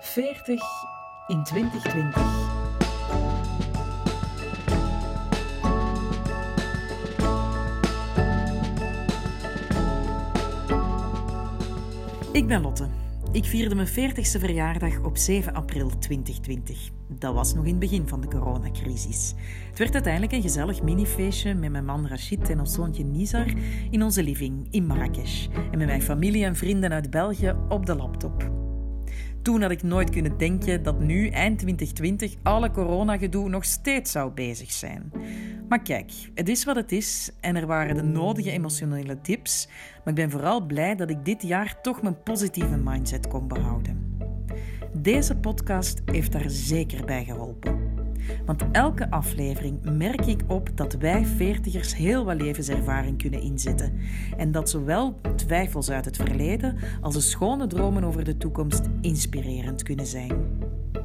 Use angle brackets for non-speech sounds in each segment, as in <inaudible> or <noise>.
40 in 2020. Ik ben Lotte. Ik vierde mijn 40ste verjaardag op 7 april 2020. Dat was nog in het begin van de coronacrisis. Het werd uiteindelijk een gezellig minifeestje met mijn man Rachid en ons zoontje Nizar in onze living in Marrakesh. En met mijn familie en vrienden uit België op de laptop. Toen had ik nooit kunnen denken dat nu, eind 2020, alle coronagedoe nog steeds zou bezig zijn. Maar kijk, het is wat het is en er waren de nodige emotionele tips. Maar ik ben vooral blij dat ik dit jaar toch mijn positieve mindset kon behouden. Deze podcast heeft daar zeker bij geholpen. Want elke aflevering merk ik op dat wij veertigers heel wat levenservaring kunnen inzetten. En dat zowel twijfels uit het verleden als de schone dromen over de toekomst inspirerend kunnen zijn.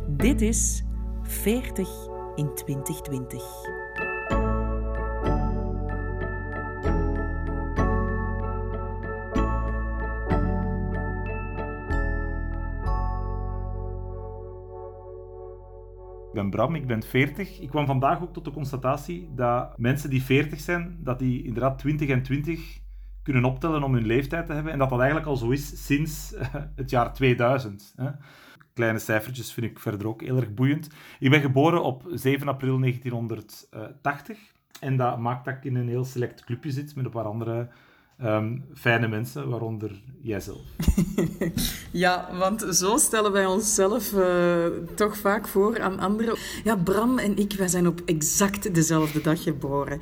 Dit is 40 in 2020. Ben Bram, ik ben 40. Ik kwam vandaag ook tot de constatatie dat mensen die 40 zijn, dat die inderdaad 20 en 20 kunnen optellen om hun leeftijd te hebben. En dat dat eigenlijk al zo is sinds uh, het jaar 2000. Hè. Kleine cijfertjes vind ik verder ook heel erg boeiend. Ik ben geboren op 7 april 1980. En dat maakt dat ik in een heel select clubje zit met een paar andere um, fijne mensen, waaronder jijzelf. <laughs> ja, want zo stellen wij onszelf uh, toch vaak voor aan anderen. Ja, Bram en ik, wij zijn op exact dezelfde dag geboren.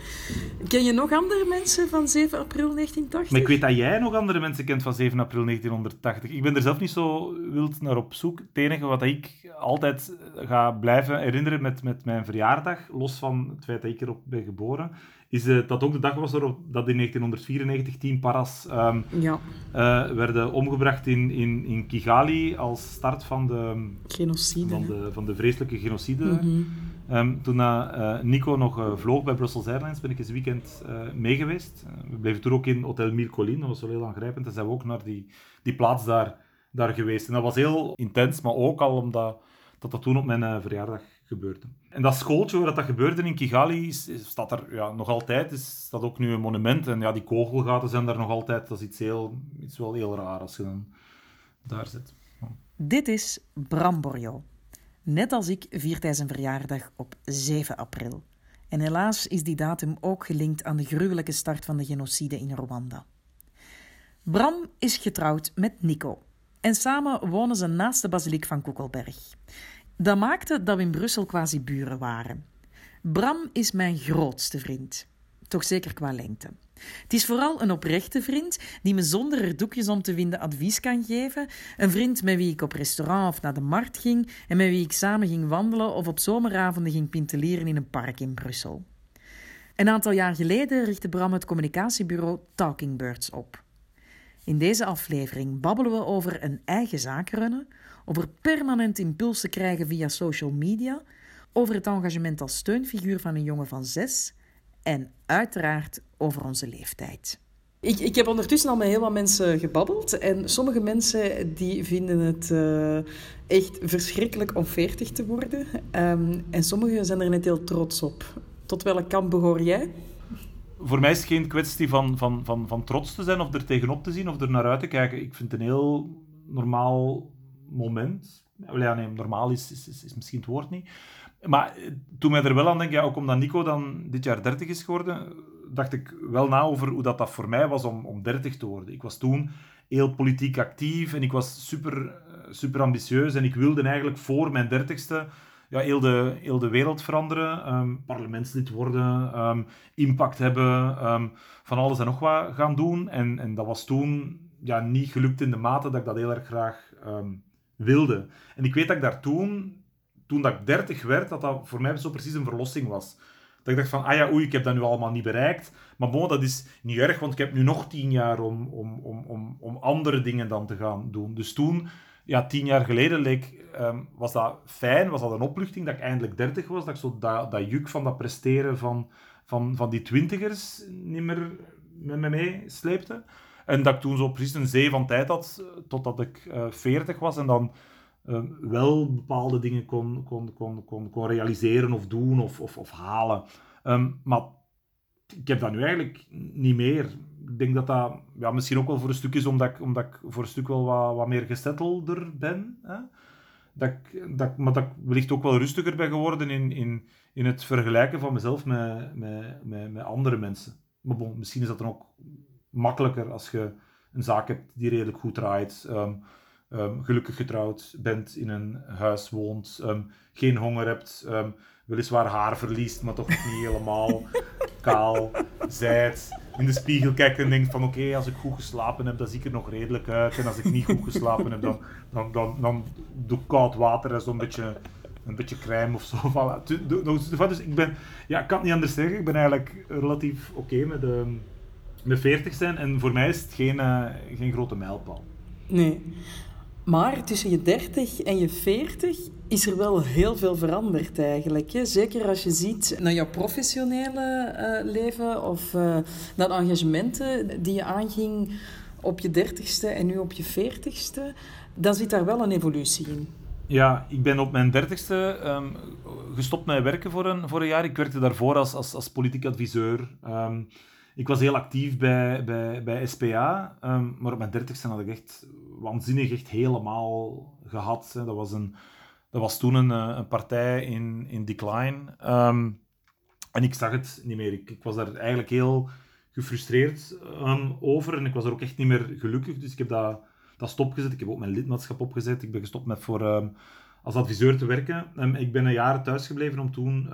Ken je nog andere mensen van 7 april 1980? Maar ik weet dat jij nog andere mensen kent van 7 april 1980. Ik ben er zelf niet zo wild naar op zoek. Het enige wat ik altijd ga blijven herinneren met, met mijn verjaardag, los van het feit dat ik erop ben geboren, is uh, dat ook de dag was erop dat in 1994 tien paras um, ja. uh, werden omgebracht in, in, in Kigali als start van de, genocide, van de, van de vreselijke genocide. Mm -hmm. um, toen uh, Nico nog vloog bij Brussels Airlines, ben ik eens weekend mee geweest. we bleven toen ook in Hotel Mille Collines, dat was wel heel aangrijpend. En zijn we ook naar die, die plaats daar, daar geweest. En dat was heel intens, maar ook al omdat dat, dat toen op mijn verjaardag gebeurde. En dat schooltje waar dat gebeurde in Kigali staat er ja, nog altijd. Is, staat ook nu een monument. En ja, die kogelgaten zijn daar nog altijd. Dat is iets, heel, iets wel heel raar als je dan daar zit. Ja. Dit is Bram Borjo. Net als ik viert hij zijn verjaardag op 7 april. En helaas is die datum ook gelinkt aan de gruwelijke start van de genocide in Rwanda. Bram is getrouwd met Nico. En samen wonen ze naast de basiliek van Koekelberg. Dat maakte dat we in Brussel quasi buren waren. Bram is mijn grootste vriend. Toch zeker qua lengte. Het is vooral een oprechte vriend die me zonder er doekjes om te vinden advies kan geven. Een vriend met wie ik op restaurant of naar de markt ging en met wie ik samen ging wandelen of op zomeravonden ging pintelieren in een park in Brussel. Een aantal jaar geleden richtte Bram het communicatiebureau Talking Birds op. In deze aflevering babbelen we over een eigen zaak runnen, over permanent impulsen krijgen via social media, over het engagement als steunfiguur van een jongen van zes en uiteraard over onze leeftijd. Ik, ik heb ondertussen al met heel wat mensen gebabbeld en sommige mensen die vinden het uh, echt verschrikkelijk om veertig te worden um, en sommigen zijn er net heel trots op. Tot welk kamp behoor jij? Voor mij is het geen kwestie van, van, van, van trots te zijn of er tegenop te zien of er naar uit te kijken. Ik vind het een heel normaal moment. Ja, normaal is, is, is, is, misschien het woord niet. Maar toen mij er wel aan denk, ja, ook omdat Nico dan dit jaar 30 is geworden, dacht ik wel na over hoe dat, dat voor mij was om, om 30 te worden. Ik was toen heel politiek actief en ik was super, super ambitieus en ik wilde eigenlijk voor mijn 30ste ja, heel, de, heel de wereld veranderen, um, parlementslid worden, um, impact hebben, um, van alles en nog wat gaan doen. En, en dat was toen ja, niet gelukt in de mate dat ik dat heel erg graag wilde. En ik weet dat ik daar toen, toen dat ik 30 werd, dat dat voor mij zo precies een verlossing was. Dat ik dacht van, ah ja, oei, ik heb dat nu allemaal niet bereikt. Maar bon, dat is niet erg, want ik heb nu nog tien jaar om, om, om, om, om andere dingen dan te gaan doen. Dus toen, ja, tien jaar geleden leek, um, was dat fijn, was dat een opluchting dat ik eindelijk 30 was. Dat ik zo dat, dat juk van dat presteren van, van, van die twintigers niet meer met me meesleepte. En dat ik toen zo precies een zee van tijd had, totdat ik uh, 40 was. En dan ehm, wel bepaalde dingen kon, kon, kon, kon, realiseren of doen of, of, of halen. Ehm, maar ik heb dat nu eigenlijk niet meer. Ik denk dat dat ja, misschien ook wel voor een stuk is omdat ik, omdat ik voor een stuk wel wat, wat meer gesettelder ben. Hè? Dat ik, dat, maar dat ik wellicht ook wel rustiger ben geworden in, in, in het vergelijken van mezelf met, met, met, met andere mensen. Maar misschien is dat dan ook makkelijker als je een zaak hebt die redelijk goed draait, um, um, gelukkig getrouwd bent, in een huis woont, um, geen honger hebt, weliswaar haar verliest, maar toch niet helemaal <laughs> kaal, zijt, in de spiegel kijkt en denkt van oké, als ik goed geslapen heb, dan zie ik er nog redelijk uit. En als ik niet goed geslapen heb, dan, dan, dan, dan doe ik koud water en zo'n beetje, een beetje crème of zo. <laughs> Voilà. Dus ik ben, ja, ik kan het niet anders zeggen, ik ben eigenlijk relatief oké met, de, met 40 zijn. En voor mij is het geen, uh, geen grote mijlpaal. Nee. Maar tussen je 30 en je 40 is er wel heel veel veranderd eigenlijk. Hè? Zeker als je ziet naar jouw professionele uh, leven of uh, naar de engagementen die je aanging op je 30ste en nu op je 40ste. Dan zit daar wel een evolutie in. Ja, ik ben op mijn dertigste um, gestopt met werken voor een, voor een jaar. Ik werkte daarvoor als, als, als politiek adviseur. Um, ik was heel actief bij, bij, bij SPA, ehm, maar op mijn dertigste had ik echt waanzinnig echt helemaal gehad. Dat, was een, dat was toen een, eh, een partij in, in decline. Um, en ik zag het niet meer. Ik, ik was daar eigenlijk heel gefrustreerd um, over en ik was er ook echt niet meer gelukkig. Dus ik heb dat, dat stopgezet. Ik heb ook mijn lidmaatschap opgezet. Ik ben gestopt met voor, als adviseur te werken. ik ben een jaar thuisgebleven om toen,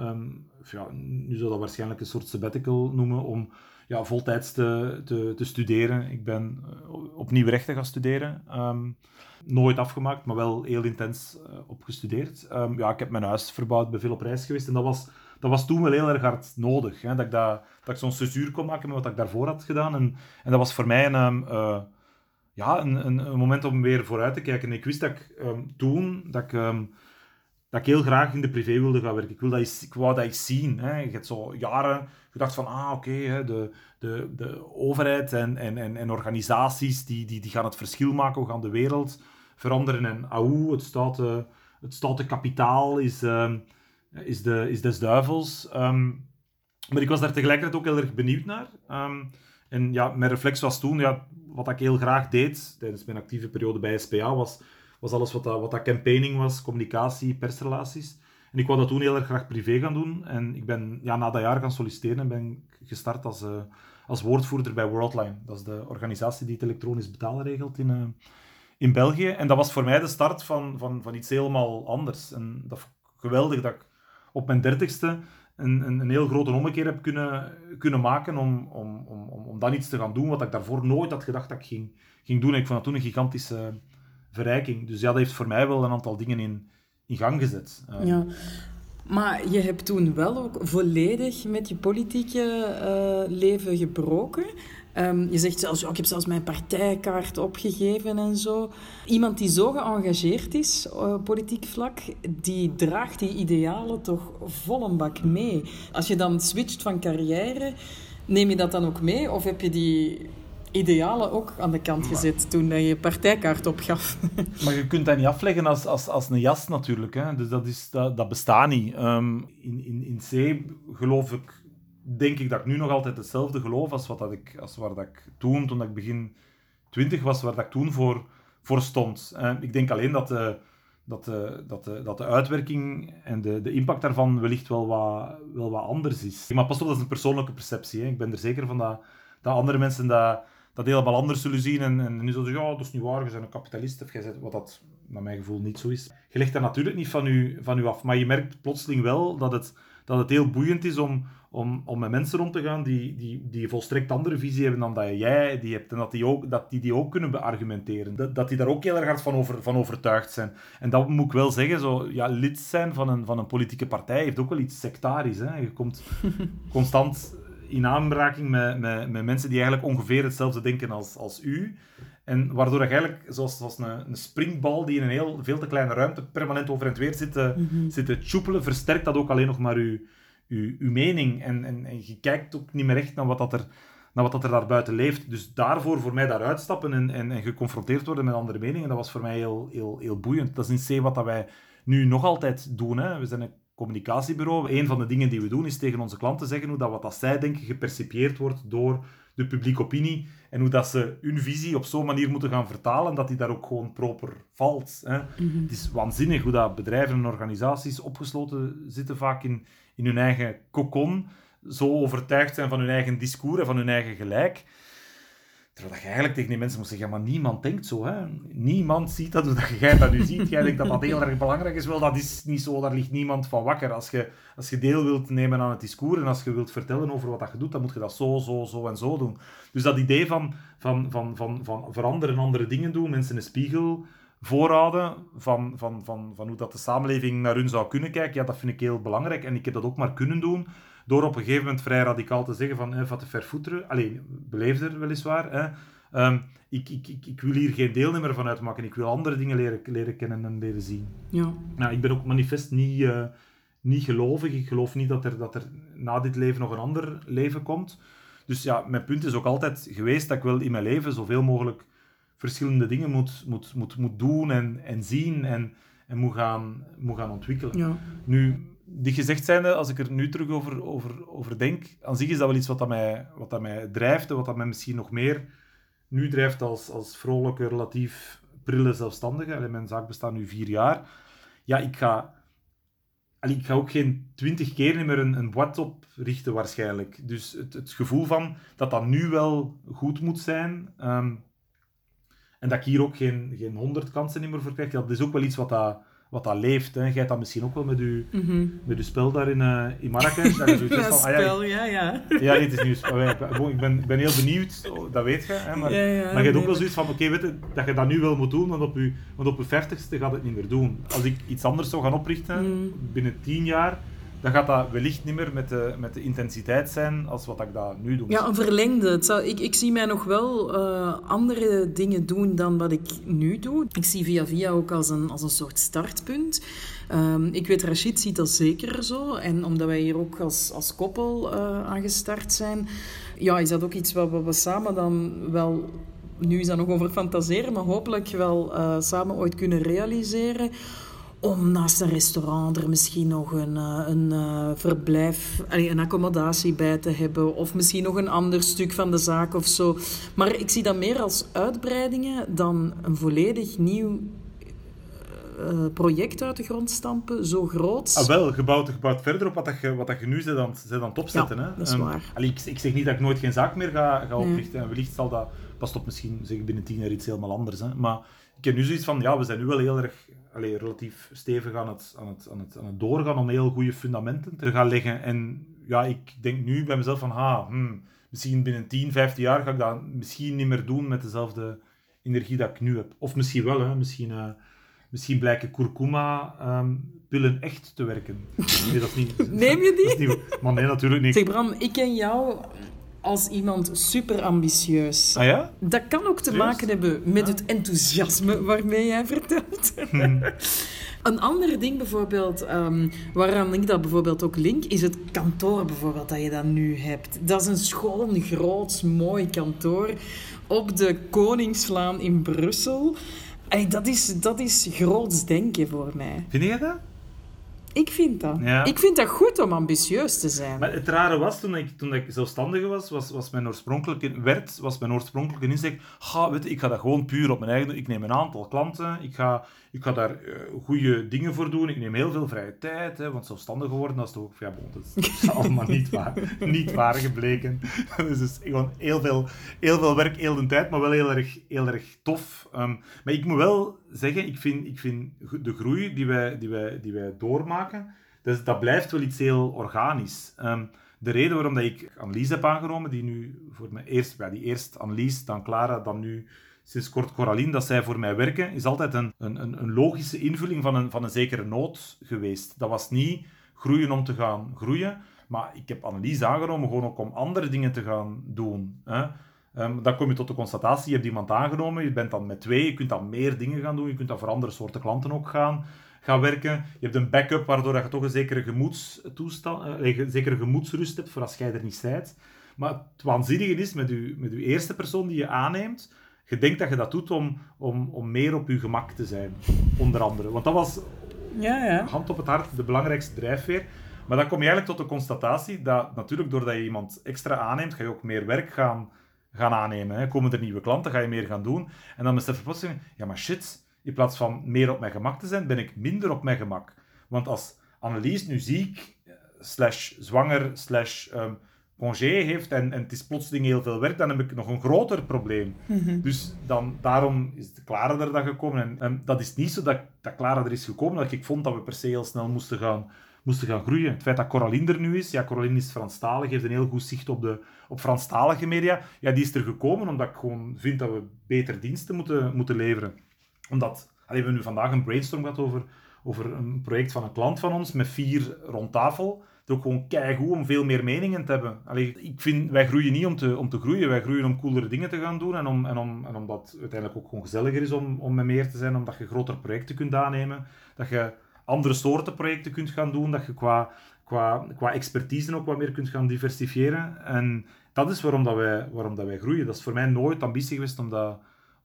ja, nu zou dat waarschijnlijk een soort sabbatical noemen, om ja, voltijds te, te, te studeren. Ik ben eh, opnieuw rechten gaan studeren. Um, nooit afgemaakt, maar wel heel intens uh, opgestudeerd. Um, ja, ik heb mijn huis verbouwd, ben veel op reis geweest. En dat was, dat was toen wel heel erg hard nodig. Hè, dat ik, dat, dat ik zo'n cesuur kon maken met wat ik daarvoor had gedaan. En, en dat was voor mij een, uh, ja, een, een, moment om weer vooruit te kijken. En ik wist dat ik toen... Dat ik, dat ik heel graag in de privé wilde gaan werken. Ik, wil dat, ik wou dat eens zien. Hè. Je hebt zo jaren gedacht van, ah oké, de, de, de overheid en, en, en, en organisaties die, die, die gaan het verschil maken, we gaan de wereld veranderen. En auw, het stoute, het stoute kapitaal is, uh, is, de, is des duivels. Um, maar ik was daar tegelijkertijd ook heel erg benieuwd naar. Um, en ja, mijn reflex was toen, ja, wat ik heel graag deed tijdens mijn actieve periode bij SPA, was was alles wat dat, wat dat campaigning was, communicatie, persrelaties. En ik wou dat toen heel erg graag privé gaan doen. En ik ben ja, na dat jaar gaan solliciteren en ben gestart als, uh, als woordvoerder bij Worldline. Dat is de organisatie die het elektronisch betalen regelt in, uh, in België. En dat was voor mij de start van, van, van iets helemaal anders. En dat geweldig dat ik op mijn dertigste een, een, een heel grote ommekeer heb kunnen, kunnen maken om, om, om, om dan iets te gaan doen wat ik daarvoor nooit had gedacht dat ik ging, ging doen. En ik vond dat toen een gigantische verrijking. Dus ja, dat heeft voor mij wel een aantal dingen in, in gang gezet. Eh, ja. Maar je hebt toen wel ook volledig met je politieke uh, leven gebroken. Um, je zegt zelfs, oh, ik heb zelfs mijn partijkaart opgegeven en zo. Iemand die zo geëngageerd is uh, politiek vlak, die draagt die idealen toch vol een bak mee. Als je dan switcht van carrière, neem je dat dan ook mee? Of heb je die idealen ook aan de kant gezet toen je partijkaart opgaf. <laughs> Maar je kunt dat niet afleggen als, als, als een jas natuurlijk. Hè? Dus dat, is, dat, dat bestaat niet. Um, in, in, in C geloof ik, denk ik dat ik nu nog altijd hetzelfde geloof als, wat dat ik, als waar dat ik toen, toen ik begin 20 was, waar dat ik toen voor, voor stond. Uh, ik denk alleen dat de, dat de, dat de, dat de uitwerking en de, de impact daarvan wellicht wel wat, wel wat anders is. Maar pas op, dat is een persoonlijke perceptie. Hè? Ik ben er zeker van dat, dat andere mensen dat dat helemaal anders zullen zien. En, en nu zullen ze ja, dat is niet waar, je bent een kapitalist. Of jij wat dat naar mijn gevoel niet zo is. Je legt dat natuurlijk niet van u, van u af. Maar je merkt plotseling wel dat het, dat het heel boeiend is om, om, om met mensen rond te gaan die, die, die volstrekt andere visie hebben dan dat jij die hebt. En dat die ook, dat die, die ook kunnen beargumenteren. Dat, dat die daar ook heel erg hard van, over, van overtuigd zijn. En dat moet ik wel zeggen, zo, ja, lid zijn van een, van een politieke partij heeft ook wel iets sectarisch. Hè. Je komt constant in aanraking met, met, met mensen die eigenlijk ongeveer hetzelfde denken als, als u. En waardoor je eigenlijk, zoals, zoals een, een springbal die in een heel, veel te kleine ruimte permanent over en weer zit te, mm zit te tjoepelen, versterkt dat ook alleen nog maar uw, uw, uw mening. En, en, en je kijkt ook niet meer echt naar wat dat er naar wat dat er daarbuiten leeft. Dus daarvoor, voor mij daar uitstappen en, en, en geconfronteerd worden met andere meningen, dat was voor mij heel, heel, heel boeiend. Dat is niet wat dat wij nu nog altijd doen. Hè. We zijn een communicatiebureau. Een van de dingen die we doen is tegen onze klanten zeggen hoe dat wat dat zij denken gepercipieerd wordt door de publieke opinie en hoe dat ze hun visie op zo'n manier moeten gaan vertalen dat die daar ook gewoon proper valt. Hè. Mhm. Het is waanzinnig hoe dat bedrijven en organisaties opgesloten zitten vaak in, in hun eigen kokon, zo overtuigd zijn van hun eigen discours en van hun eigen gelijk. Terwijl je eigenlijk tegen die mensen moet zeggen, maar niemand denkt zo. Hè? Niemand ziet dat, dat jij dat nu ziet. Jij denkt dat dat heel erg belangrijk is. Wel, dat is niet zo, daar ligt niemand van wakker. Als je, als je deel wilt nemen aan het discours en als je wilt vertellen over wat dat je doet, dan moet je dat zo, zo, zo en zo doen. Dus dat idee van, van, van, van, van veranderen en andere dingen doen, mensen een spiegel voorhouden van, van, van, van hoe dat de samenleving naar hun zou kunnen kijken, ja, dat vind ik heel belangrijk. En ik heb dat ook maar kunnen doen door op een gegeven moment vrij radicaal te zeggen van, eh, wat te vervoeteren. Alleen, beleefder weliswaar. Hè. Um, ik, ik, ik, ik, wil hier geen deelnemer van uitmaken. Ik wil andere dingen leren, leren kennen en leren zien. Ja. Nou, ik ben ook manifest niet, uh, niet gelovig. Ik geloof niet dat er, dat er na dit leven nog een ander leven komt. Dus ja, mijn punt is ook altijd geweest dat ik wel in mijn leven zoveel mogelijk verschillende dingen moet, moet, moet, moet doen en, en zien en, en moet, gaan, moet gaan ontwikkelen. Ja. Nu, die gezegd zijnde, als ik er nu terug over, over, over denk, aan zich is dat wel iets wat, dat mij, wat dat mij drijft en wat dat mij misschien nog meer nu drijft als, als vrolijke, relatief prille zelfstandige. Allee, mijn zaak bestaat nu vier jaar. Ja, ik ga, allee, ik ga ook geen twintig keer meer een, een wat oprichten waarschijnlijk. Dus het, het gevoel van dat dat nu wel goed moet zijn... Um, en dat ik hier ook geen, geen honderd kansen meer voor krijg, dat is ook wel iets wat dat wat dat leeft. Hè. Jij hebt dat misschien ook wel met je, mm -hmm. met spel daar in, uh, in Marrakesh. <laughs> Dat is van, spel, ah, ja, ja. Ja, nee, het is nieuws. Ik ben, ben heel benieuwd, dat weet je. Hè, maar, ja, ja, maar je hebt ook wel zoiets van, oké, okay, weet je, dat je dat nu wel moet doen, want op je, want op je veertigste gaat het niet meer doen. Als ik iets anders zou gaan oprichten, Mm. binnen tien jaar, dan gaat dat wellicht niet meer met de, met de intensiteit zijn als wat ik dat nu doe. Ja, een verlengde. Ik, ik zie mij nog wel uh, andere dingen doen dan wat ik nu doe. Ik zie Via Via ook als een, als een soort startpunt. Um, ik weet, Rachid ziet dat zeker zo. En omdat wij hier ook als, als koppel uh, aan gestart zijn, ja, is dat ook iets wat we samen dan wel... Nu is dat nog over fantaseren, maar hopelijk wel uh, samen ooit kunnen realiseren om naast een restaurant er misschien nog een, een uh, verblijf, een accommodatie bij te hebben. Of misschien nog een ander stuk van de zaak of zo. Maar ik zie dat meer als uitbreidingen dan een volledig nieuw uh, project uit de grond stampen, zo groot. Ah, wel, gebouwd, gebouwd verder op wat, dat je, wat dat je nu zit aan, zit aan het opzetten. Ja, hè? dat is um, waar. Allee, ik, ik, zeg niet dat ik nooit geen zaak meer ga, ga oprichten. Nee. En wellicht zal dat, past op misschien zeg ik binnen tien jaar iets helemaal anders. Hè? Maar ik heb nu zoiets van, ja, we zijn nu wel heel erg allee, relatief stevig aan het, aan, het, aan, het, aan het doorgaan om heel goede fundamenten te gaan leggen. En ja, ik denk nu bij mezelf van, ha, hmm, misschien binnen 10, 15 jaar ga ik dat misschien niet meer doen met dezelfde energie dat ik nu heb. Of misschien wel, hè. Misschien, uh, misschien blijken kurkuma-pillen um, echt te werken. Nee, dat is niet, <laughs> Neem je die? Niet, maar nee, natuurlijk niet. Zeg Bram, ik ken jou als iemand super ambitieus. Ah ja? Dat kan ook te maken hebben met het enthousiasme waarmee jij vertelt. Hmm. <laughs> Een ander ding bijvoorbeeld, um, waaraan ik dat bijvoorbeeld ook link, is het kantoor bijvoorbeeld dat je dat nu hebt. Dat is een schoon, groot, mooi kantoor op de Koningslaan in Brussel. Hey, dat, is, dat is groots denken voor mij. Vind je dat? Ik vind dat. Ja. Ik vind dat goed om ambitieus te zijn. Maar het rare was, toen ik, toen ik zelfstandige was, was, was mijn oorspronkelijke, werd, was mijn oorspronkelijke inzicht, ga, weet je, ik ga dat gewoon puur op mijn eigen doen. Ik neem een aantal klanten, ik ga, ik ga daar uh, goede dingen voor doen, ik neem heel veel vrije tijd, hè, want zelfstandig worden, dat is toch ook, ja, bon, dat is allemaal niet waar, <laughs> niet waar gebleken. <laughs> dus is gewoon heel veel, heel veel werk, heel de tijd, maar wel heel erg, heel erg tof. Um, maar ik moet wel zeggen, ik vind, ik vind de groei die wij, die wij, die wij doormaken, dus dat blijft wel iets heel organisch. Um, de reden waarom dat ik Annelies heb aangenomen, die nu voor mij eerst, ja, die eerst Annelies, dan Clara, dan nu sinds kort Coraline, dat zij voor mij werken, is altijd een, een, een logische invulling van een, van een zekere nood geweest. Dat was niet groeien om te gaan groeien, maar ik heb Annelies aangenomen gewoon ook om andere dingen te gaan doen. Hè. Um, dan kom je tot de constatatie, je hebt iemand aangenomen, je bent dan met twee, je kunt dan meer dingen gaan doen, je kunt dan voor andere soorten klanten ook gaan, gaan werken. Je hebt een backup waardoor je toch een zekere, gemoedstoestand, uh, een zekere gemoedsrust hebt voor als jij er niet bent. Maar het waanzinnige is, met je, met uw eerste persoon die je aanneemt, je denkt dat je dat doet om, om, om meer op je gemak te zijn, onder andere. Want dat was, ja, ja. hand op het hart, de belangrijkste drijfveer. Maar dan kom je eigenlijk tot de constatatie dat natuurlijk doordat je iemand extra aanneemt, ga je ook meer werk gaan, gaan aannemen. Hè. Komen er nieuwe klanten, ga je meer gaan doen. En dan besef je plotseling, ja maar shit, in plaats van meer op mijn gemak te zijn, ben ik minder op mijn gemak. Want als Annelies nu ziek, eh, slash zwanger, slash um, congé heeft en, en het is plotseling heel veel werk, dan heb ik nog een groter probleem. Mhm. Dus dan, daarom is de Clara er dan gekomen. En, en dat is niet zo dat, dat Clara er is gekomen, dat ik vond dat we per se heel snel moesten gaan, moesten gaan groeien. Het feit dat Coraline er nu is, ja, Coraline is Franstalig, heeft een heel goed zicht op, de, op Franstalige media. Ja, die is er gekomen omdat ik gewoon vind dat we beter diensten moeten, moeten leveren. Omdat, we hebben nu vandaag een brainstorm gehad over over een project van een klant van ons met vier rond tafel. Ook gewoon keigoed om veel meer meningen te hebben. Allee, ik vind, wij groeien niet om te, om te groeien, wij groeien om coolere dingen te gaan doen en, om, en, om, en omdat het uiteindelijk ook gewoon gezelliger is om, om met meer te zijn, omdat je grotere projecten kunt aannemen, dat je andere soorten projecten kunt gaan doen, dat je qua, qua, qua expertise ook wat meer kunt gaan diversifiëren. En dat is waarom, dat wij, waarom dat wij groeien. Dat is voor mij nooit ambitie geweest om dat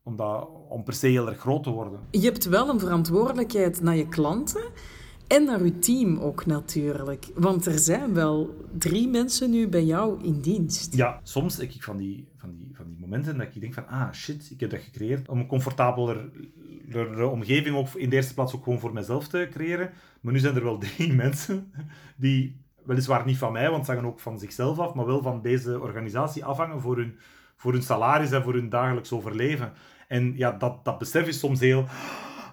om, dat, om per se heel erg groot te worden. Je hebt wel een verantwoordelijkheid naar je klanten en naar je team ook natuurlijk. Want er zijn wel drie mensen nu bij jou in dienst. Ja, soms heb ik van die, van die, van die momenten dat ik denk van, ah shit, ik heb dat gecreëerd om een comfortabeler omgeving ook in de eerste plaats ook gewoon voor mezelf te creëren. Maar nu zijn er wel <laughs> drie mensen die, weliswaar niet van mij, want ze hangen ook van zichzelf af, maar wel van deze organisatie afhangen voor hun, voor hun salaris en voor hun dagelijks overleven. En ja, dat, dat besef is soms heel...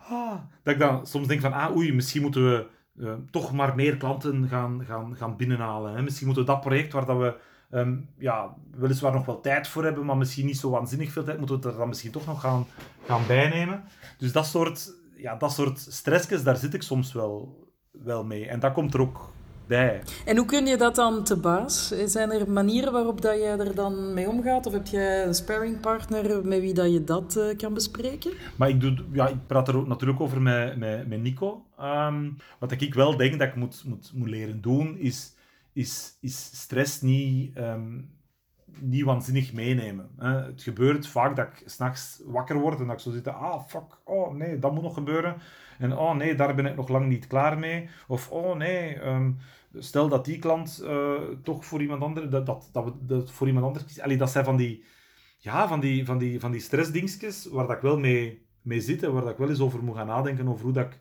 Ah, dat ik dan soms denk van, ah oei, misschien moeten we uh, toch maar meer klanten gaan, gaan, gaan binnenhalen. Hè? Misschien moeten we dat project waar dat we um, ja, weliswaar nog wel tijd voor hebben, maar misschien niet zo waanzinnig veel tijd, moeten we er dan misschien toch nog gaan, gaan bijnemen. Dus dat soort, ja, dat soort stressjes, daar zit ik soms wel, wel mee. En dat komt er ook en hoe kun je dat dan te baas? Zijn er manieren waarop dat je er dan mee omgaat? Of heb je een sparringpartner met wie dat je dat uh, kan bespreken? Maar ik, doe, ja, ik praat er ook natuurlijk over met, met, met Nico. Um, wat ik wel denk dat ik moet, moet, moet leren doen, is, is, is stress niet, um, niet waanzinnig meenemen. Hè. Het gebeurt vaak dat ik s'nachts wakker word en dat ik zo zit, ah fuck, oh nee, dat moet nog gebeuren. En oh nee, daar ben ik nog lang niet klaar mee. Of oh nee, um, stel dat die klant uh, toch voor iemand anders, dat, dat, dat we dat voor iemand anders kiezen. Allee, dat zijn van die, ja, van die, van die, van die stressdingjes waar dat ik wel mee, mee zit en waar dat ik wel eens over moet gaan nadenken over hoe dat ik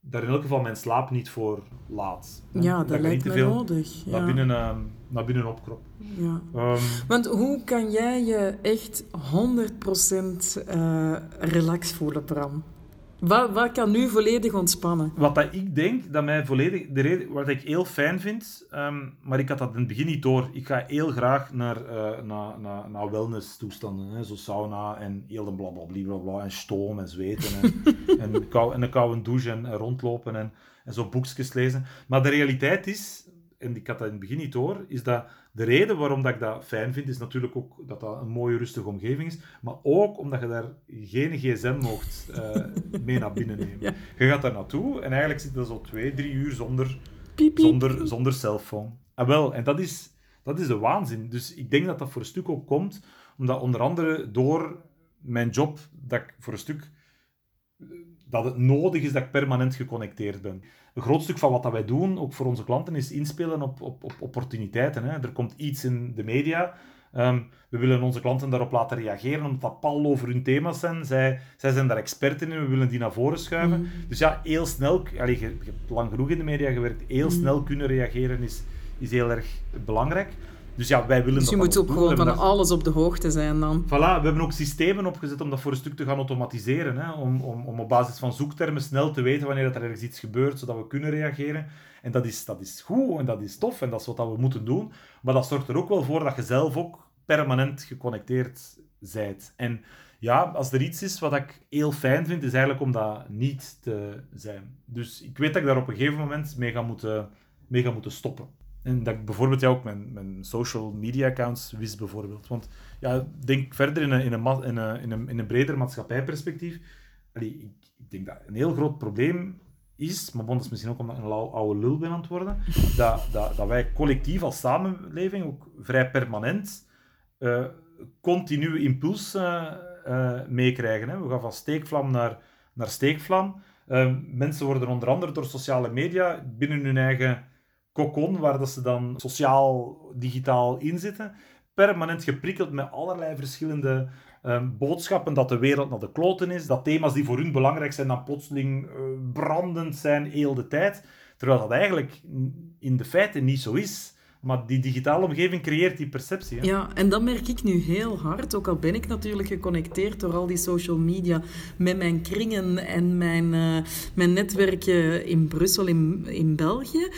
daar in elk geval mijn slaap niet voor laat. Ja, dat, dat lijkt me nodig. Ja. Naar, binnen, uh, naar binnen opkrop. Ja. Um, Want hoe kan jij je echt 100% uh, relax voelen, Bram? Wat, wat kan nu volledig ontspannen? Wat dat ik denk, dat mij volledig... De reden, wat ik heel fijn vind, um, maar ik had dat in het begin niet door. Ik ga heel graag naar, uh, naar, naar, naar wellness-toestanden. Hè, zo sauna en heel de blablabla, bla, en stoom en zweten. En, <laughs> en, kou, en een koude douche en, en rondlopen en, en zo boekjes lezen. Maar de realiteit is, en ik had dat in het begin niet door, is dat de reden waarom dat ik dat fijn vind, is natuurlijk ook dat dat een mooie, rustige omgeving is. Maar ook omdat je daar geen gsm mocht uh, mee naar binnen nemen. <laughs> Je gaat daar naartoe en eigenlijk zit je zo twee, drie uur zonder, zonder, zonder cellphone. En wel, en dat is, dat is de waanzin. Dus ik denk dat dat voor een stuk ook komt, omdat onder andere door mijn job, dat ik voor een stuk dat het nodig is dat ik permanent geconnecteerd ben. Een groot stuk van wat dat wij doen, ook voor onze klanten, is inspelen op, op, op opportuniteiten. Hè. Er komt iets in de media. Um, we willen onze klanten daarop laten reageren, omdat dat pal over hun thema's zijn. Zij, zij zijn daar expert in we willen die naar voren schuiven. Mm. Dus ja, heel snel, allee, je, je, hebt lang genoeg in de media gewerkt, heel mm. snel kunnen reageren is, is heel erg belangrijk. Dus ja, wij willen dus je moet ook gewoon van alles op de hoogte zijn dan. Voilà, we hebben ook systemen opgezet om dat voor een stuk te gaan automatiseren. Hè? Om, om, om op basis van zoektermen snel te weten wanneer er ergens iets gebeurt, zodat we kunnen reageren. En dat is, dat is goed en dat is tof en dat is wat we moeten doen. Maar dat zorgt er ook wel voor dat je zelf ook permanent geconnecteerd bent. En ja, als er iets is wat ik heel fijn vind, is eigenlijk om dat niet te zijn. Dus ik weet dat ik daar op een gegeven moment mee ga moeten, mee ga moeten stoppen. En dat ik bijvoorbeeld ja, ook mijn, mijn social media accounts wist bijvoorbeeld. Want ja, denk verder in een, in een, in een, in een, breder maatschappijperspectief. Allee, ik, ik denk dat een heel groot probleem is, maar bon, dat is misschien ook omdat ik een oude lul ben aan het worden, <laughs> dat, dat, dat wij collectief als samenleving ook vrij permanent uh, continue impulsen uh, meekrijgen. Hè. We gaan van steekvlam naar, naar steekvlam. Mensen worden onder andere door sociale media binnen hun eigen kokon, waar dat ze dan sociaal, digitaal inzitten, permanent geprikkeld met allerlei verschillende um, boodschappen dat de wereld naar de kloten is, dat thema's die voor hun belangrijk zijn dan plotseling uh, brandend zijn heel de tijd, terwijl dat eigenlijk in de feiten niet zo is. Maar die digitale omgeving creëert die perceptie. Hè? Ja, en dat merk ik nu heel hard. Ook al ben ik natuurlijk geconnecteerd door al die social media met mijn kringen en mijn, uh, mijn netwerken in Brussel, in, in België.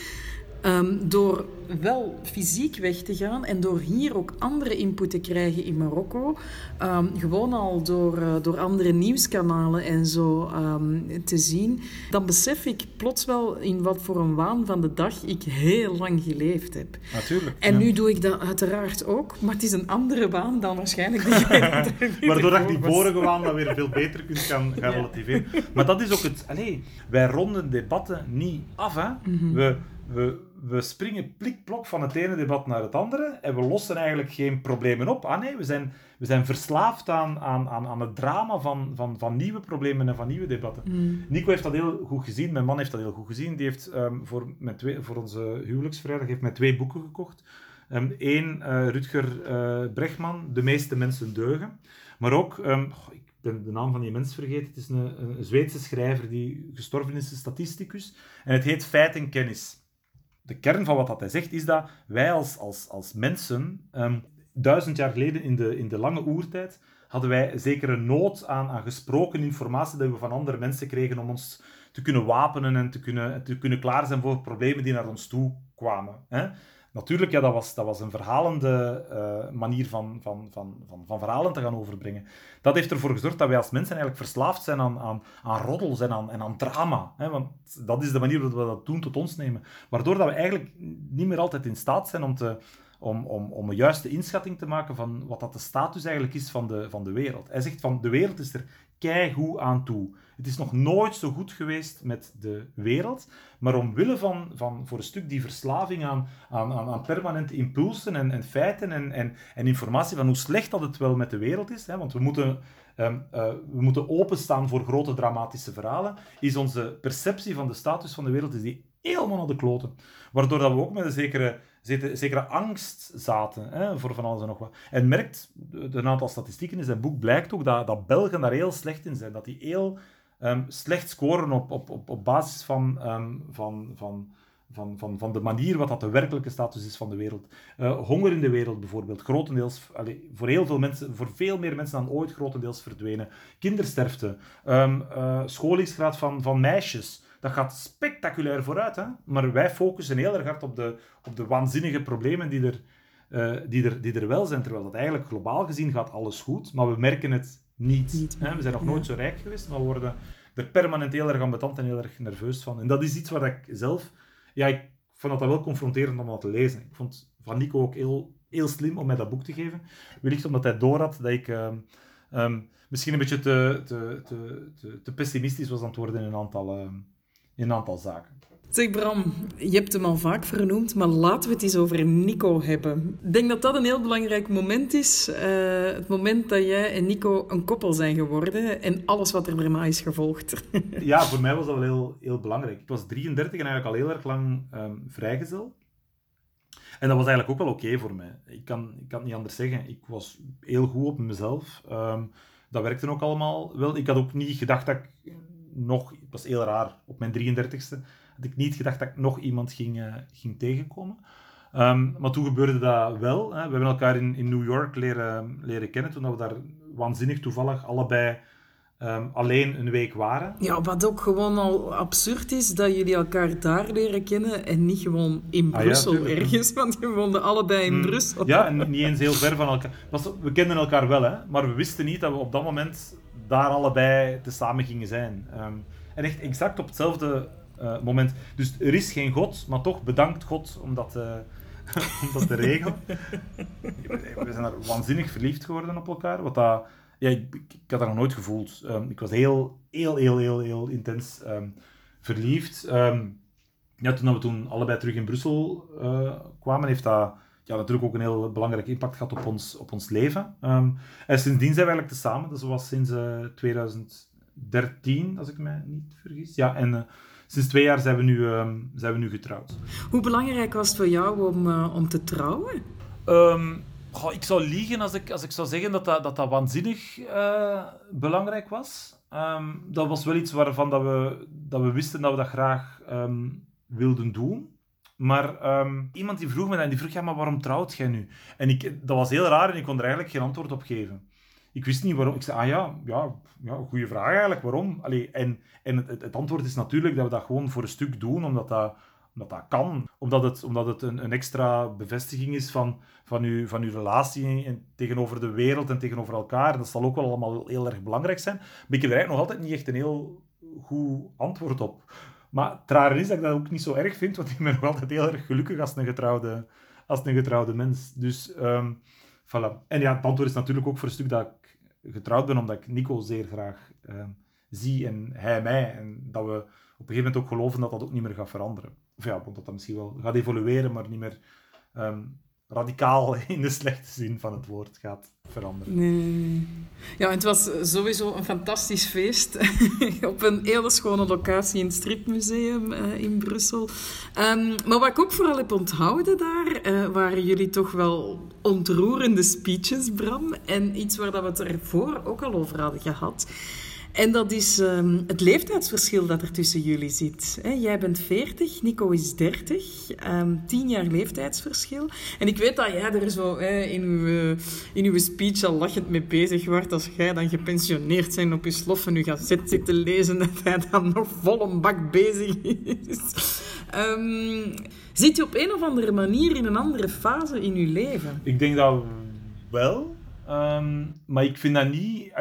Um, door wel fysiek weg te gaan en door hier ook andere input te krijgen in Marokko, um, gewoon al door, uh, door andere nieuwskanalen en zo um, te zien, dan besef ik plots wel in wat voor een waan van de dag ik heel lang geleefd heb. Natuurlijk. En ja. nu doe ik dat uiteraard ook, maar het is een andere waan dan waarschijnlijk <laughs> degene Waardoor dat die vorige waan dan weer veel beter kunt gaan, gaan ja. relativeren. Maar dat is ook het... Allez, wij ronden debatten niet af, hè. Mm -hmm. We we, we springen plikplok van het ene debat naar het andere en we lossen eigenlijk geen problemen op. Ah nee, we zijn, we zijn verslaafd aan, aan, aan, aan het drama van, van, van nieuwe problemen en van nieuwe debatten. Mm. Nico heeft dat heel goed gezien, mijn man heeft dat heel goed gezien. Die heeft um, voor, met twee, voor onze huwelijksvrijdag heeft mij twee boeken gekocht. Eén, um, uh, Rutger uh, Bregman, De meeste mensen deugen. Maar ook, um, oh, ik ben de naam van die mens vergeten, het is een, een Zweedse schrijver die gestorven is, een statisticus. En het heet Feit en Kennis de kern van wat dat hij zegt is dat wij als, als, als mensen, um, duizend jaar geleden in de, in de lange oertijd, hadden wij zeker een nood aan, aan gesproken informatie dat we van andere mensen kregen om ons te kunnen wapenen en te kunnen, te kunnen klaar zijn voor problemen die naar ons toe kwamen. Hè? Natuurlijk, ja, dat, was, dat was een verhalende uh, manier van, van, van, van, van verhalen te gaan overbrengen. Dat heeft ervoor gezorgd dat wij als mensen eigenlijk verslaafd zijn aan, aan, aan roddels en aan, en aan drama. Hè? Want dat is de manier waarop we dat doen tot ons nemen. Waardoor dat we eigenlijk niet meer altijd in staat zijn om, te, om, om, om een juiste inschatting te maken van wat dat de status eigenlijk is van de, van de wereld. Hij zegt van de wereld is er keigoed aan toe. Het is nog nooit zo goed geweest met de wereld, maar omwille van, van voor een stuk die verslaving aan, aan, aan permanente impulsen en, en feiten en, en, en, informatie van hoe slecht dat het wel met de wereld is, hè, want we moeten, um, uh, we moeten openstaan voor grote dramatische verhalen, is onze perceptie van de status van de wereld is die helemaal naar de kloten. Waardoor dat we ook met een zekere, zekere angst zaten hè, voor van alles en nog wat. En merkt, een aantal statistieken in zijn boek blijkt ook dat, dat Belgen daar heel slecht in zijn. Dat die heel um, slecht scoren op, op, op, op basis van, um, van, van, van, van, van de manier wat dat de werkelijke status is van de wereld. Uh, honger in de wereld bijvoorbeeld, grotendeels, voor heel veel mensen, voor veel meer mensen dan ooit grotendeels verdwenen. Kindersterfte, um, scholingsgraad van, van meisjes, dat gaat spectaculair vooruit. Hè? Maar wij focussen heel erg hard op de, op de waanzinnige problemen die er, uh, die, er, die er wel zijn. Terwijl dat eigenlijk globaal gezien gaat alles goed, maar we merken het niet. niet hè? We zijn nog nooit zo rijk geweest, maar we worden er permanent heel erg ambetant en heel erg nerveus van. En dat is iets waar ik zelf... Ja, ik vond dat wel confronterend om dat te lezen. Ik vond Van Nico ook heel, heel slim om mij dat boek te geven. Wellicht omdat hij doorhad dat ik... Um, um, misschien een beetje te, te, te, te, pessimistisch was aan het worden in een aantal, um, in een aantal zaken. Zeg Bram, je hebt hem al vaak vernoemd, maar laten we het eens over Nico hebben. Ik denk dat dat een heel belangrijk moment is. Uh, het moment dat jij en Nico een koppel zijn geworden en alles wat er daarna is gevolgd. <laughs> ja, voor mij was dat wel heel, heel belangrijk. Ik was 33 en eigenlijk al heel erg lang um, vrijgezel. En dat was eigenlijk ook wel oké okay voor mij. Ik kan, ik kan het niet anders zeggen. Ik was heel goed op mezelf. Um, dat werkte ook allemaal wel. Ik had ook niet gedacht dat ik nog... Het was heel raar. Op mijn 33ste had ik niet gedacht dat ik nog iemand ging, uh, ging tegenkomen. Um, maar toen gebeurde dat wel. Hè. We hebben elkaar in, in New York leren, leren kennen, toen we daar waanzinnig toevallig allebei um, alleen een week waren. Ja, wat ook gewoon al absurd is, dat jullie elkaar daar leren kennen en niet gewoon in Brussel ah, ja, ergens, want je woonden allebei in mm, Brussel. Ja, en niet eens heel ver van elkaar. We kenden elkaar wel, hè, maar we wisten niet dat we op dat moment daar allebei te samen gingen zijn. Um, en echt exact op hetzelfde uh, moment. Dus er is geen God, maar toch bedankt God om dat, uh, <laughs> om te regelen. <laughs> We zijn er waanzinnig verliefd geworden op elkaar. Wat dat, ja, ik, ik, had dat nog nooit gevoeld. Um, ik was heel, heel, heel, heel, heel intens um, verliefd. Ehm, ja, toen we toen allebei terug in Brussel uh, kwamen, heeft dat ja, natuurlijk ook een heel belangrijke impact gehad op ons, op ons leven. Um, en sindsdien zijn we eigenlijk tezamen. Dat was sinds uh, 2013, als ik me niet vergis. Ja, en uh, sinds twee jaar zijn we, nu, um, zijn we nu getrouwd. Hoe belangrijk was het voor jou om, uh, om te trouwen? Um, goh, ik zou liegen als ik, als ik zou zeggen dat dat, dat, dat waanzinnig belangrijk was. dat was wel iets waarvan dat we, dat we wisten dat we dat graag wilden doen. Maar um, iemand die vroeg me en die vroeg, ja, maar waarom trouwt jij nu? En ik, dat was heel raar en ik kon er eigenlijk geen antwoord op geven. Ik wist niet waarom. Ik zei, ah ja, ja, ja goede vraag eigenlijk, waarom? Allee, en en het, het, antwoord is natuurlijk dat we dat gewoon voor een stuk doen, omdat dat, omdat dat kan. Omdat het, omdat het een, een extra bevestiging is van, van, uw, van uw relatie en tegenover de wereld en tegenover elkaar. Dat zal ook wel allemaal heel erg belangrijk zijn. Maar ik heb er eigenlijk nog altijd niet echt een heel goed antwoord op. Maar het rare is dat ik dat ook niet zo erg vind, want ik ben nog altijd heel erg gelukkig als een getrouwde, als een getrouwde mens. Dus, um, voilà. En ja, het antwoord is natuurlijk ook voor een stuk dat ik getrouwd ben, omdat ik Nico zeer graag um, zie en hij mij. En dat we op een gegeven moment ook geloven dat dat ook niet meer gaat veranderen. Of ja, dat dat misschien wel gaat evolueren, maar niet meer um, radicaal <laughs> in de slechte zin van het woord gaat veranderen. Nee. Ja, het was sowieso een fantastisch feest <laughs> op een hele schone locatie in het Stripmuseum uh, in Brussel. Um, maar wat ik ook vooral heb onthouden daar, uh, waren jullie toch wel ontroerende speeches, Bram. En iets waar dat we het ervoor ook al over hadden gehad. En dat is um, het leeftijdsverschil dat er tussen jullie zit. Jij bent 40, Nico is 30. Um, ehm, 10 jaar leeftijdsverschil. En ik weet dat jij er zo in, uw, in uw speech al lachend mee bezig wordt. Als jij dan gepensioneerd bent op je slof en je gaat zitten lezen, dat hij dan nog vol een bak bezig is. Um, zit je op een of andere manier in een andere fase in je leven? Ik denk dat wel. Um, maar ik vind dat niet...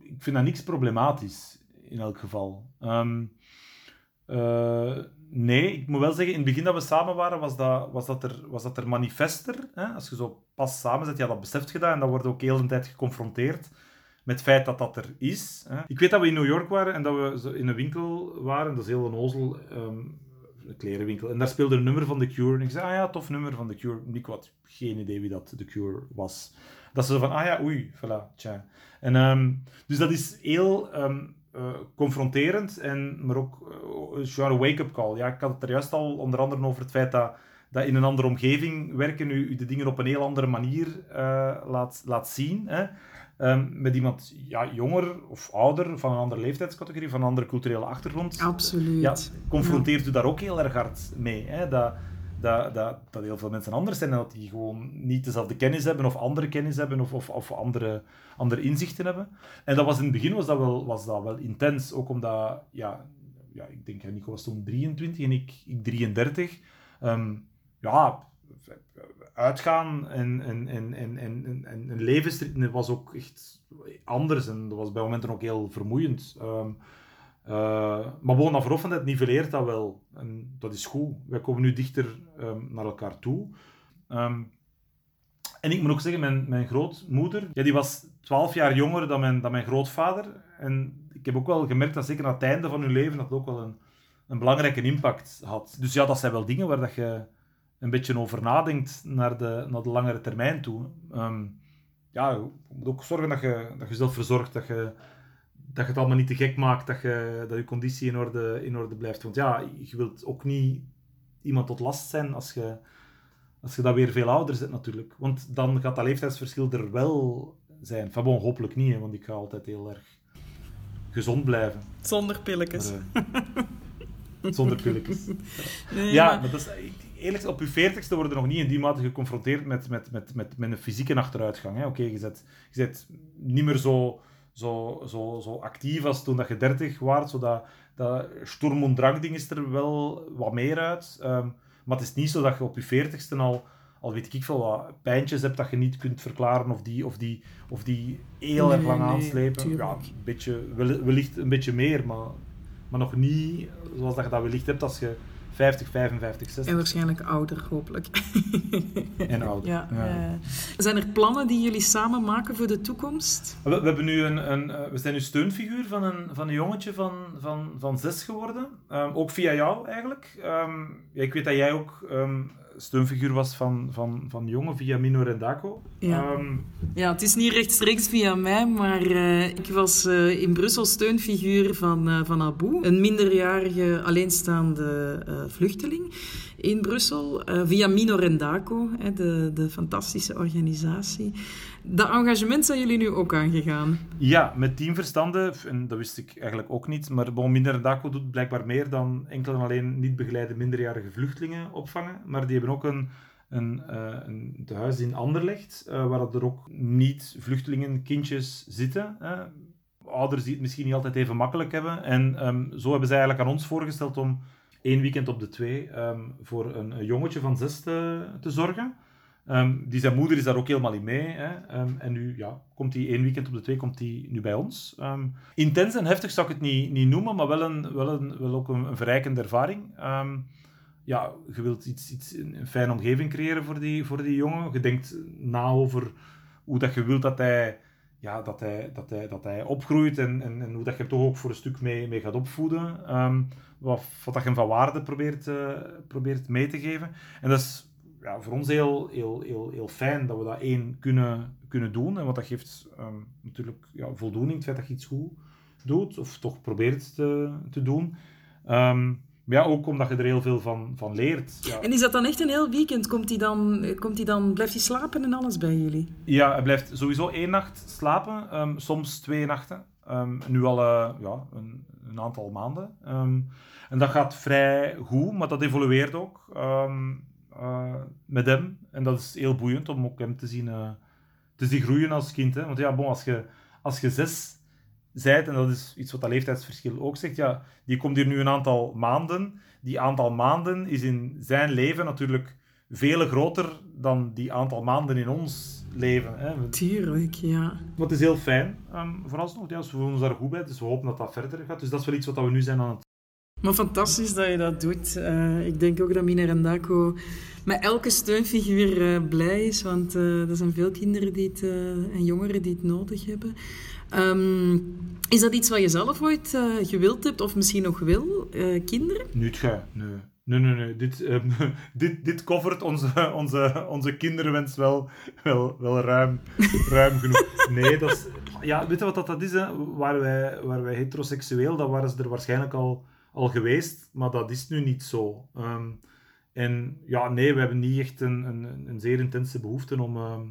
Ik vind dat niks problematisch, in elk geval. Um, uh, nee, ik moet wel zeggen, in het begin dat we samen waren, was dat, was dat, er, was dat er manifester. Hè? Als je zo pas samen zit, ja, dat beseft je dat. En dan wordt ook heel de tijd geconfronteerd met het feit dat dat er is. Hè? Ik weet dat we in New York waren en dat we in een winkel waren. Dat is heel een ozel, um, een klerenwinkel. En daar speelde een nummer van The Cure. En ik zei, ah ja, tof nummer van The Cure. Ik had geen idee wie dat The Cure was. Dat ze zo van, ah ja, oei, voilà, tja. En, um, dus dat is heel um, uh, confronterend, en, maar ook uh, een wake-up call. Ja, ik had het er juist al onder andere over het feit dat, dat in een andere omgeving werken u, u de dingen op een heel andere manier uh, laat, laat zien. Hè. Um, met iemand ja, jonger of ouder, van een andere leeftijdscategorie, van een andere culturele achtergrond. Absoluut. Ja, confronteert ja. u daar ook heel erg hard mee. Hè? Dat, dat, dat, dat heel veel mensen anders zijn en dat die gewoon niet dezelfde kennis hebben of andere kennis hebben of, of, of andere, andere inzichten hebben. En dat was in het begin was dat wel, was dat wel intens, ook omdat, ja, ja ik denk, Nico was toen 23 en ik, ik 33. Um, ja, uitgaan en, en, en, en, en, en, en was ook echt anders en dat was bij momenten ook heel vermoeiend. Um, uh, maar gewoon dat het nivelleert dat wel. En dat is goed. Wij komen nu dichter um, naar elkaar toe. Um, en ik moet ook zeggen, mijn, mijn grootmoeder, ja, die was 12 jaar jonger dan mijn, dan mijn grootvader. En ik heb ook wel gemerkt dat zeker aan het einde van hun leven dat ook wel een, een belangrijke impact had. Dus ja, dat zijn wel dingen waar dat je een beetje over nadenkt naar de, naar de langere termijn toe. Um, ja, je moet ook zorgen dat je, dat je zelf verzorgt, dat je dat je het allemaal niet te gek maakt, dat je, dat je conditie in orde, in orde blijft. Want ja, je wilt ook niet iemand tot last zijn als je, als je dat weer veel ouder zit natuurlijk. Want dan gaat dat leeftijdsverschil er wel zijn. Van bon, hopelijk niet, hè, want ik ga altijd heel erg gezond blijven. Zonder pilletjes. uh, <laughs> zonder pilletjes. Nee, ja, maar... maar dat is, eerlijk op je veertigste worden nog niet in die mate geconfronteerd met, met, met, met, met een fysieke achteruitgang. Oké, je, zet, je zet niet meer zo zo, zo, zo actief als toen dat je 30 waart. Zodat dat Sturm und Drang ding is er wel wat meer uit. Um, maar het is niet zo dat je op je 40ste al, al weet ik veel wat pijntjes hebt dat je niet kunt verklaren of die, of die, of die heel erg lang aanslepen. ja, een beetje, wellicht een beetje meer, maar, maar nog niet zoals dat je dat wellicht hebt als je 50, 55, 60. En waarschijnlijk ouder, hopelijk. <laughs> En ouder. Ja, Ja. eh, zijn er plannen die jullie samen maken voor de toekomst? We, we hebben nu een, een, eh, we zijn nu steunfiguur van een, van een jongetje van, van, van zes geworden. Ehm, ook via jou eigenlijk. Ja, ik weet dat jij ook ehm, steunfiguur was van, van, van jongen via Mino Rendaco. Ja. Ehm, Ja, het is niet rechtstreeks via mij, maar eh, ik was eh, in Brussel steunfiguur van, eh, van Abu, een minderjarige alleenstaande eh, vluchteling in Brussel, eh, via Mino Rendaco, hè, de, de fantastische organisatie. Dat engagement zijn jullie nu ook aangegaan. ja, met teamverstanden, en dat wist ik eigenlijk ook niet, maar bon, Mino doet blijkbaar meer dan enkel en alleen niet begeleide minderjarige vluchtelingen opvangen, maar die hebben ook een een, eh, een tehuis in Anderlecht, eh, waar er ook niet-vluchtelingen, kindjes zitten. Hè. Ouders die het misschien niet altijd even makkelijk hebben. En ehm, zo hebben zij eigenlijk aan ons voorgesteld om één weekend op de twee ehm, voor een, een jongetje van zes te, zorgen. Ehm, die zijn moeder is daar ook helemaal in mee. Hè. Ehm, en nu ja, komt hij één weekend op de twee komt die nu bij ons. Intens en heftig zou ik het niet, niet noemen, maar wel, een, wel, een, wel ook een, een verrijkende ervaring. Ja, je wilt iets, iets, een een fijne omgeving creëren voor die, voor die jongen. Je denkt na over hoe dat je wilt dat hij, ja, dat hij, dat hij, dat hij opgroeit en, en, en hoe dat je hem toch ook voor een stuk mee, mee gaat opvoeden. Wat, wat dat je hem van waarde probeert, eh, probeert mee te geven. En dat is ja, voor ons heel, heel, heel, heel fijn dat we dat één kunnen, kunnen doen. En wat dat geeft ehm, natuurlijk ja, voldoening, het feit dat je iets goed doet, of toch probeert te, te doen. Ehm, maar ja, ook omdat je er heel veel van, van leert. Ja. En is dat dan echt een heel weekend? Komt hij dan, komt hij dan, blijft hij slapen en alles bij jullie? Ja, hij blijft sowieso één nacht slapen, ehm, soms twee nachten. Ehm, nu al eh, ja, een, een aantal maanden. Ehm, en dat gaat vrij goed, maar dat evolueert ook ehm, eh, met hem. En dat is heel boeiend om ook hem te zien, eh, te zien groeien als kind. Hè. Want ja, als, je, als je zes zijt, en dat is iets wat dat leeftijdsverschil ook zegt, ja, die komt hier nu een aantal maanden. Die aantal maanden is in zijn leven natuurlijk veel groter dan die aantal maanden in ons leven. Hè. Tuurlijk, ja. Maar het is heel fijn, ehm, vooralsnog. Ja, dus we voelen ons daar goed bij, dus we hopen dat dat verder gaat. Dus dat is wel iets wat we nu zijn aan het Maar fantastisch dat je dat doet. Eh, ik denk ook dat Mina Rendaco met elke steunfiguur eh, blij is, want eh, er zijn veel kinderen die het, en jongeren die het nodig hebben. Ehm, is dat iets wat je zelf ooit eh, gewild hebt, of misschien nog wil, eh, kinderen? Niet gij, nee. Nee, nee, nee. Dit, ehm, <laughs> dit, dit covert onze, onze, onze kinderwens wel, wel, wel ruim, ruim genoeg. Nee, dat is... Ja, weet je wat dat, dat is? Hè? Waar, wij, waar wij heteroseksueel, dat waren ze er waarschijnlijk al, al geweest, maar dat is nu niet zo. Ehm, en ja, nee, we hebben niet echt een, een, een zeer intense behoefte om, ehm,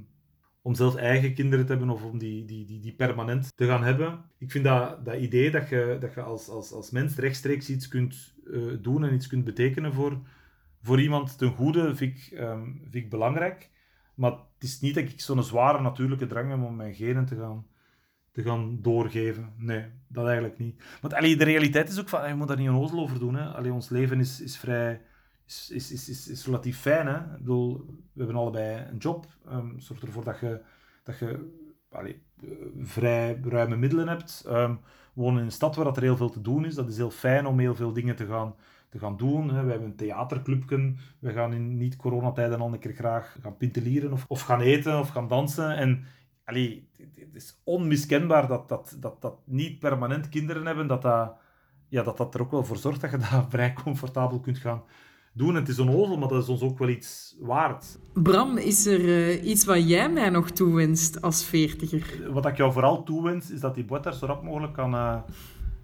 om zelf eigen kinderen te hebben of om die, die, die, die permanent te gaan hebben. Ik vind dat, dat idee dat je, dat je als, als, als mens rechtstreeks iets kunt eh, doen en iets kunt betekenen voor, voor iemand ten goede, vind ik, ehm, vind ik belangrijk. Maar het is niet dat ik zo'n zware natuurlijke drang heb om mijn genen te gaan, te gaan doorgeven. Nee, dat eigenlijk niet. Want allee, de realiteit is ook van, je moet daar niet een ozel over doen. Hè. Ons leven is, is vrij... Is, is, is, is, is relatief fijn. Hè. Ik bedoel, we hebben allebei een job. Ehm zorg ervoor dat je, dat je allee, eh, vrij ruime middelen hebt. Ehm, we wonen in een stad waar dat er heel veel te doen is. Dat is heel fijn om heel veel dingen te gaan, te gaan doen. Hè. We hebben een theaterclubje. We gaan in niet-coronatijden al een keer graag gaan pintelieren of, of gaan eten of gaan dansen. En allee, het is onmiskenbaar dat, dat, dat, dat niet permanent kinderen hebben, dat dat, ja, dat dat er ook wel voor zorgt dat je <laughs> dat vrij comfortabel kunt gaan doen. En het is onnozel, maar dat is ons ook wel iets waard. Bram, is er eh, iets wat jij mij nog toewenst als veertiger? Wat ik jou vooral toewens, is dat die boot daar zo rap mogelijk kan, eh,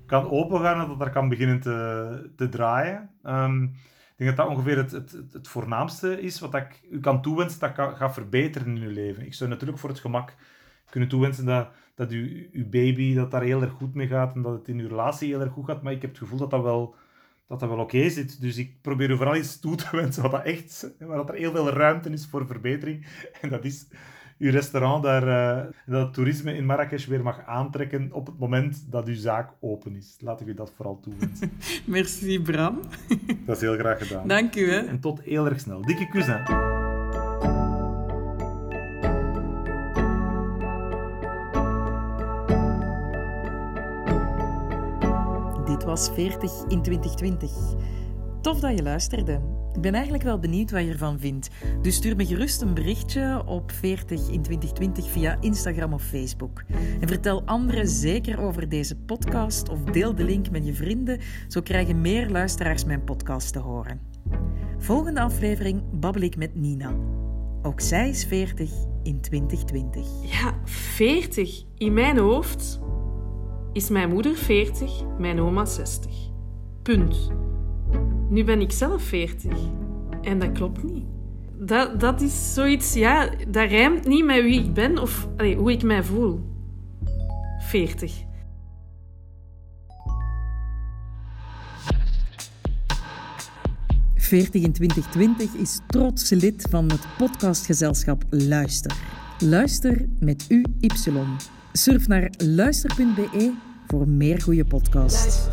kan opengaan en dat daar kan beginnen te, te draaien. Ehm, ik denk dat dat ongeveer het, het, het, het voornaamste is wat ik u kan toewensen dat kan, gaat verbeteren in uw leven. Ik zou natuurlijk voor het gemak kunnen toewensen dat, dat uw, uw baby dat daar heel erg goed mee gaat en dat het in uw relatie heel erg goed gaat, maar ik heb het gevoel dat dat wel, dat dat wel oké zit. Dus ik probeer u vooral iets toe te wensen wat dat echt, waar dat er heel veel ruimte is voor verbetering. En dat is uw restaurant daar, eh, dat het toerisme in Marrakesh weer mag aantrekken op het moment dat uw zaak open is. Laat ik u dat vooral toewensen. <laughs> Merci, Bram. dat is heel graag gedaan. Dank u, hè. En tot heel erg snel. Dikke kus, hè. Was 40 in 2020. Tof dat je luisterde. Ik ben eigenlijk wel benieuwd wat je ervan vindt. Dus stuur me gerust een berichtje op 40 in 2020 via Instagram of Facebook. En vertel anderen zeker over deze podcast of deel de link met je vrienden. Zo krijgen meer luisteraars mijn podcast te horen. Volgende aflevering babbel ik met Nina. Ook zij is 40 in 2020. Ja, 40. In mijn hoofd is mijn moeder 40, mijn oma 60. Punt. Nu ben ik zelf 40. En dat klopt niet. Dat, dat is zoiets, ja, dat rijmt niet met wie ik ben of hoe ik mij voel. 40. Veertig in 2020 is trots lid van het podcastgezelschap Luister. Luister met UY. Surf naar luister.be voor meer goede podcasts.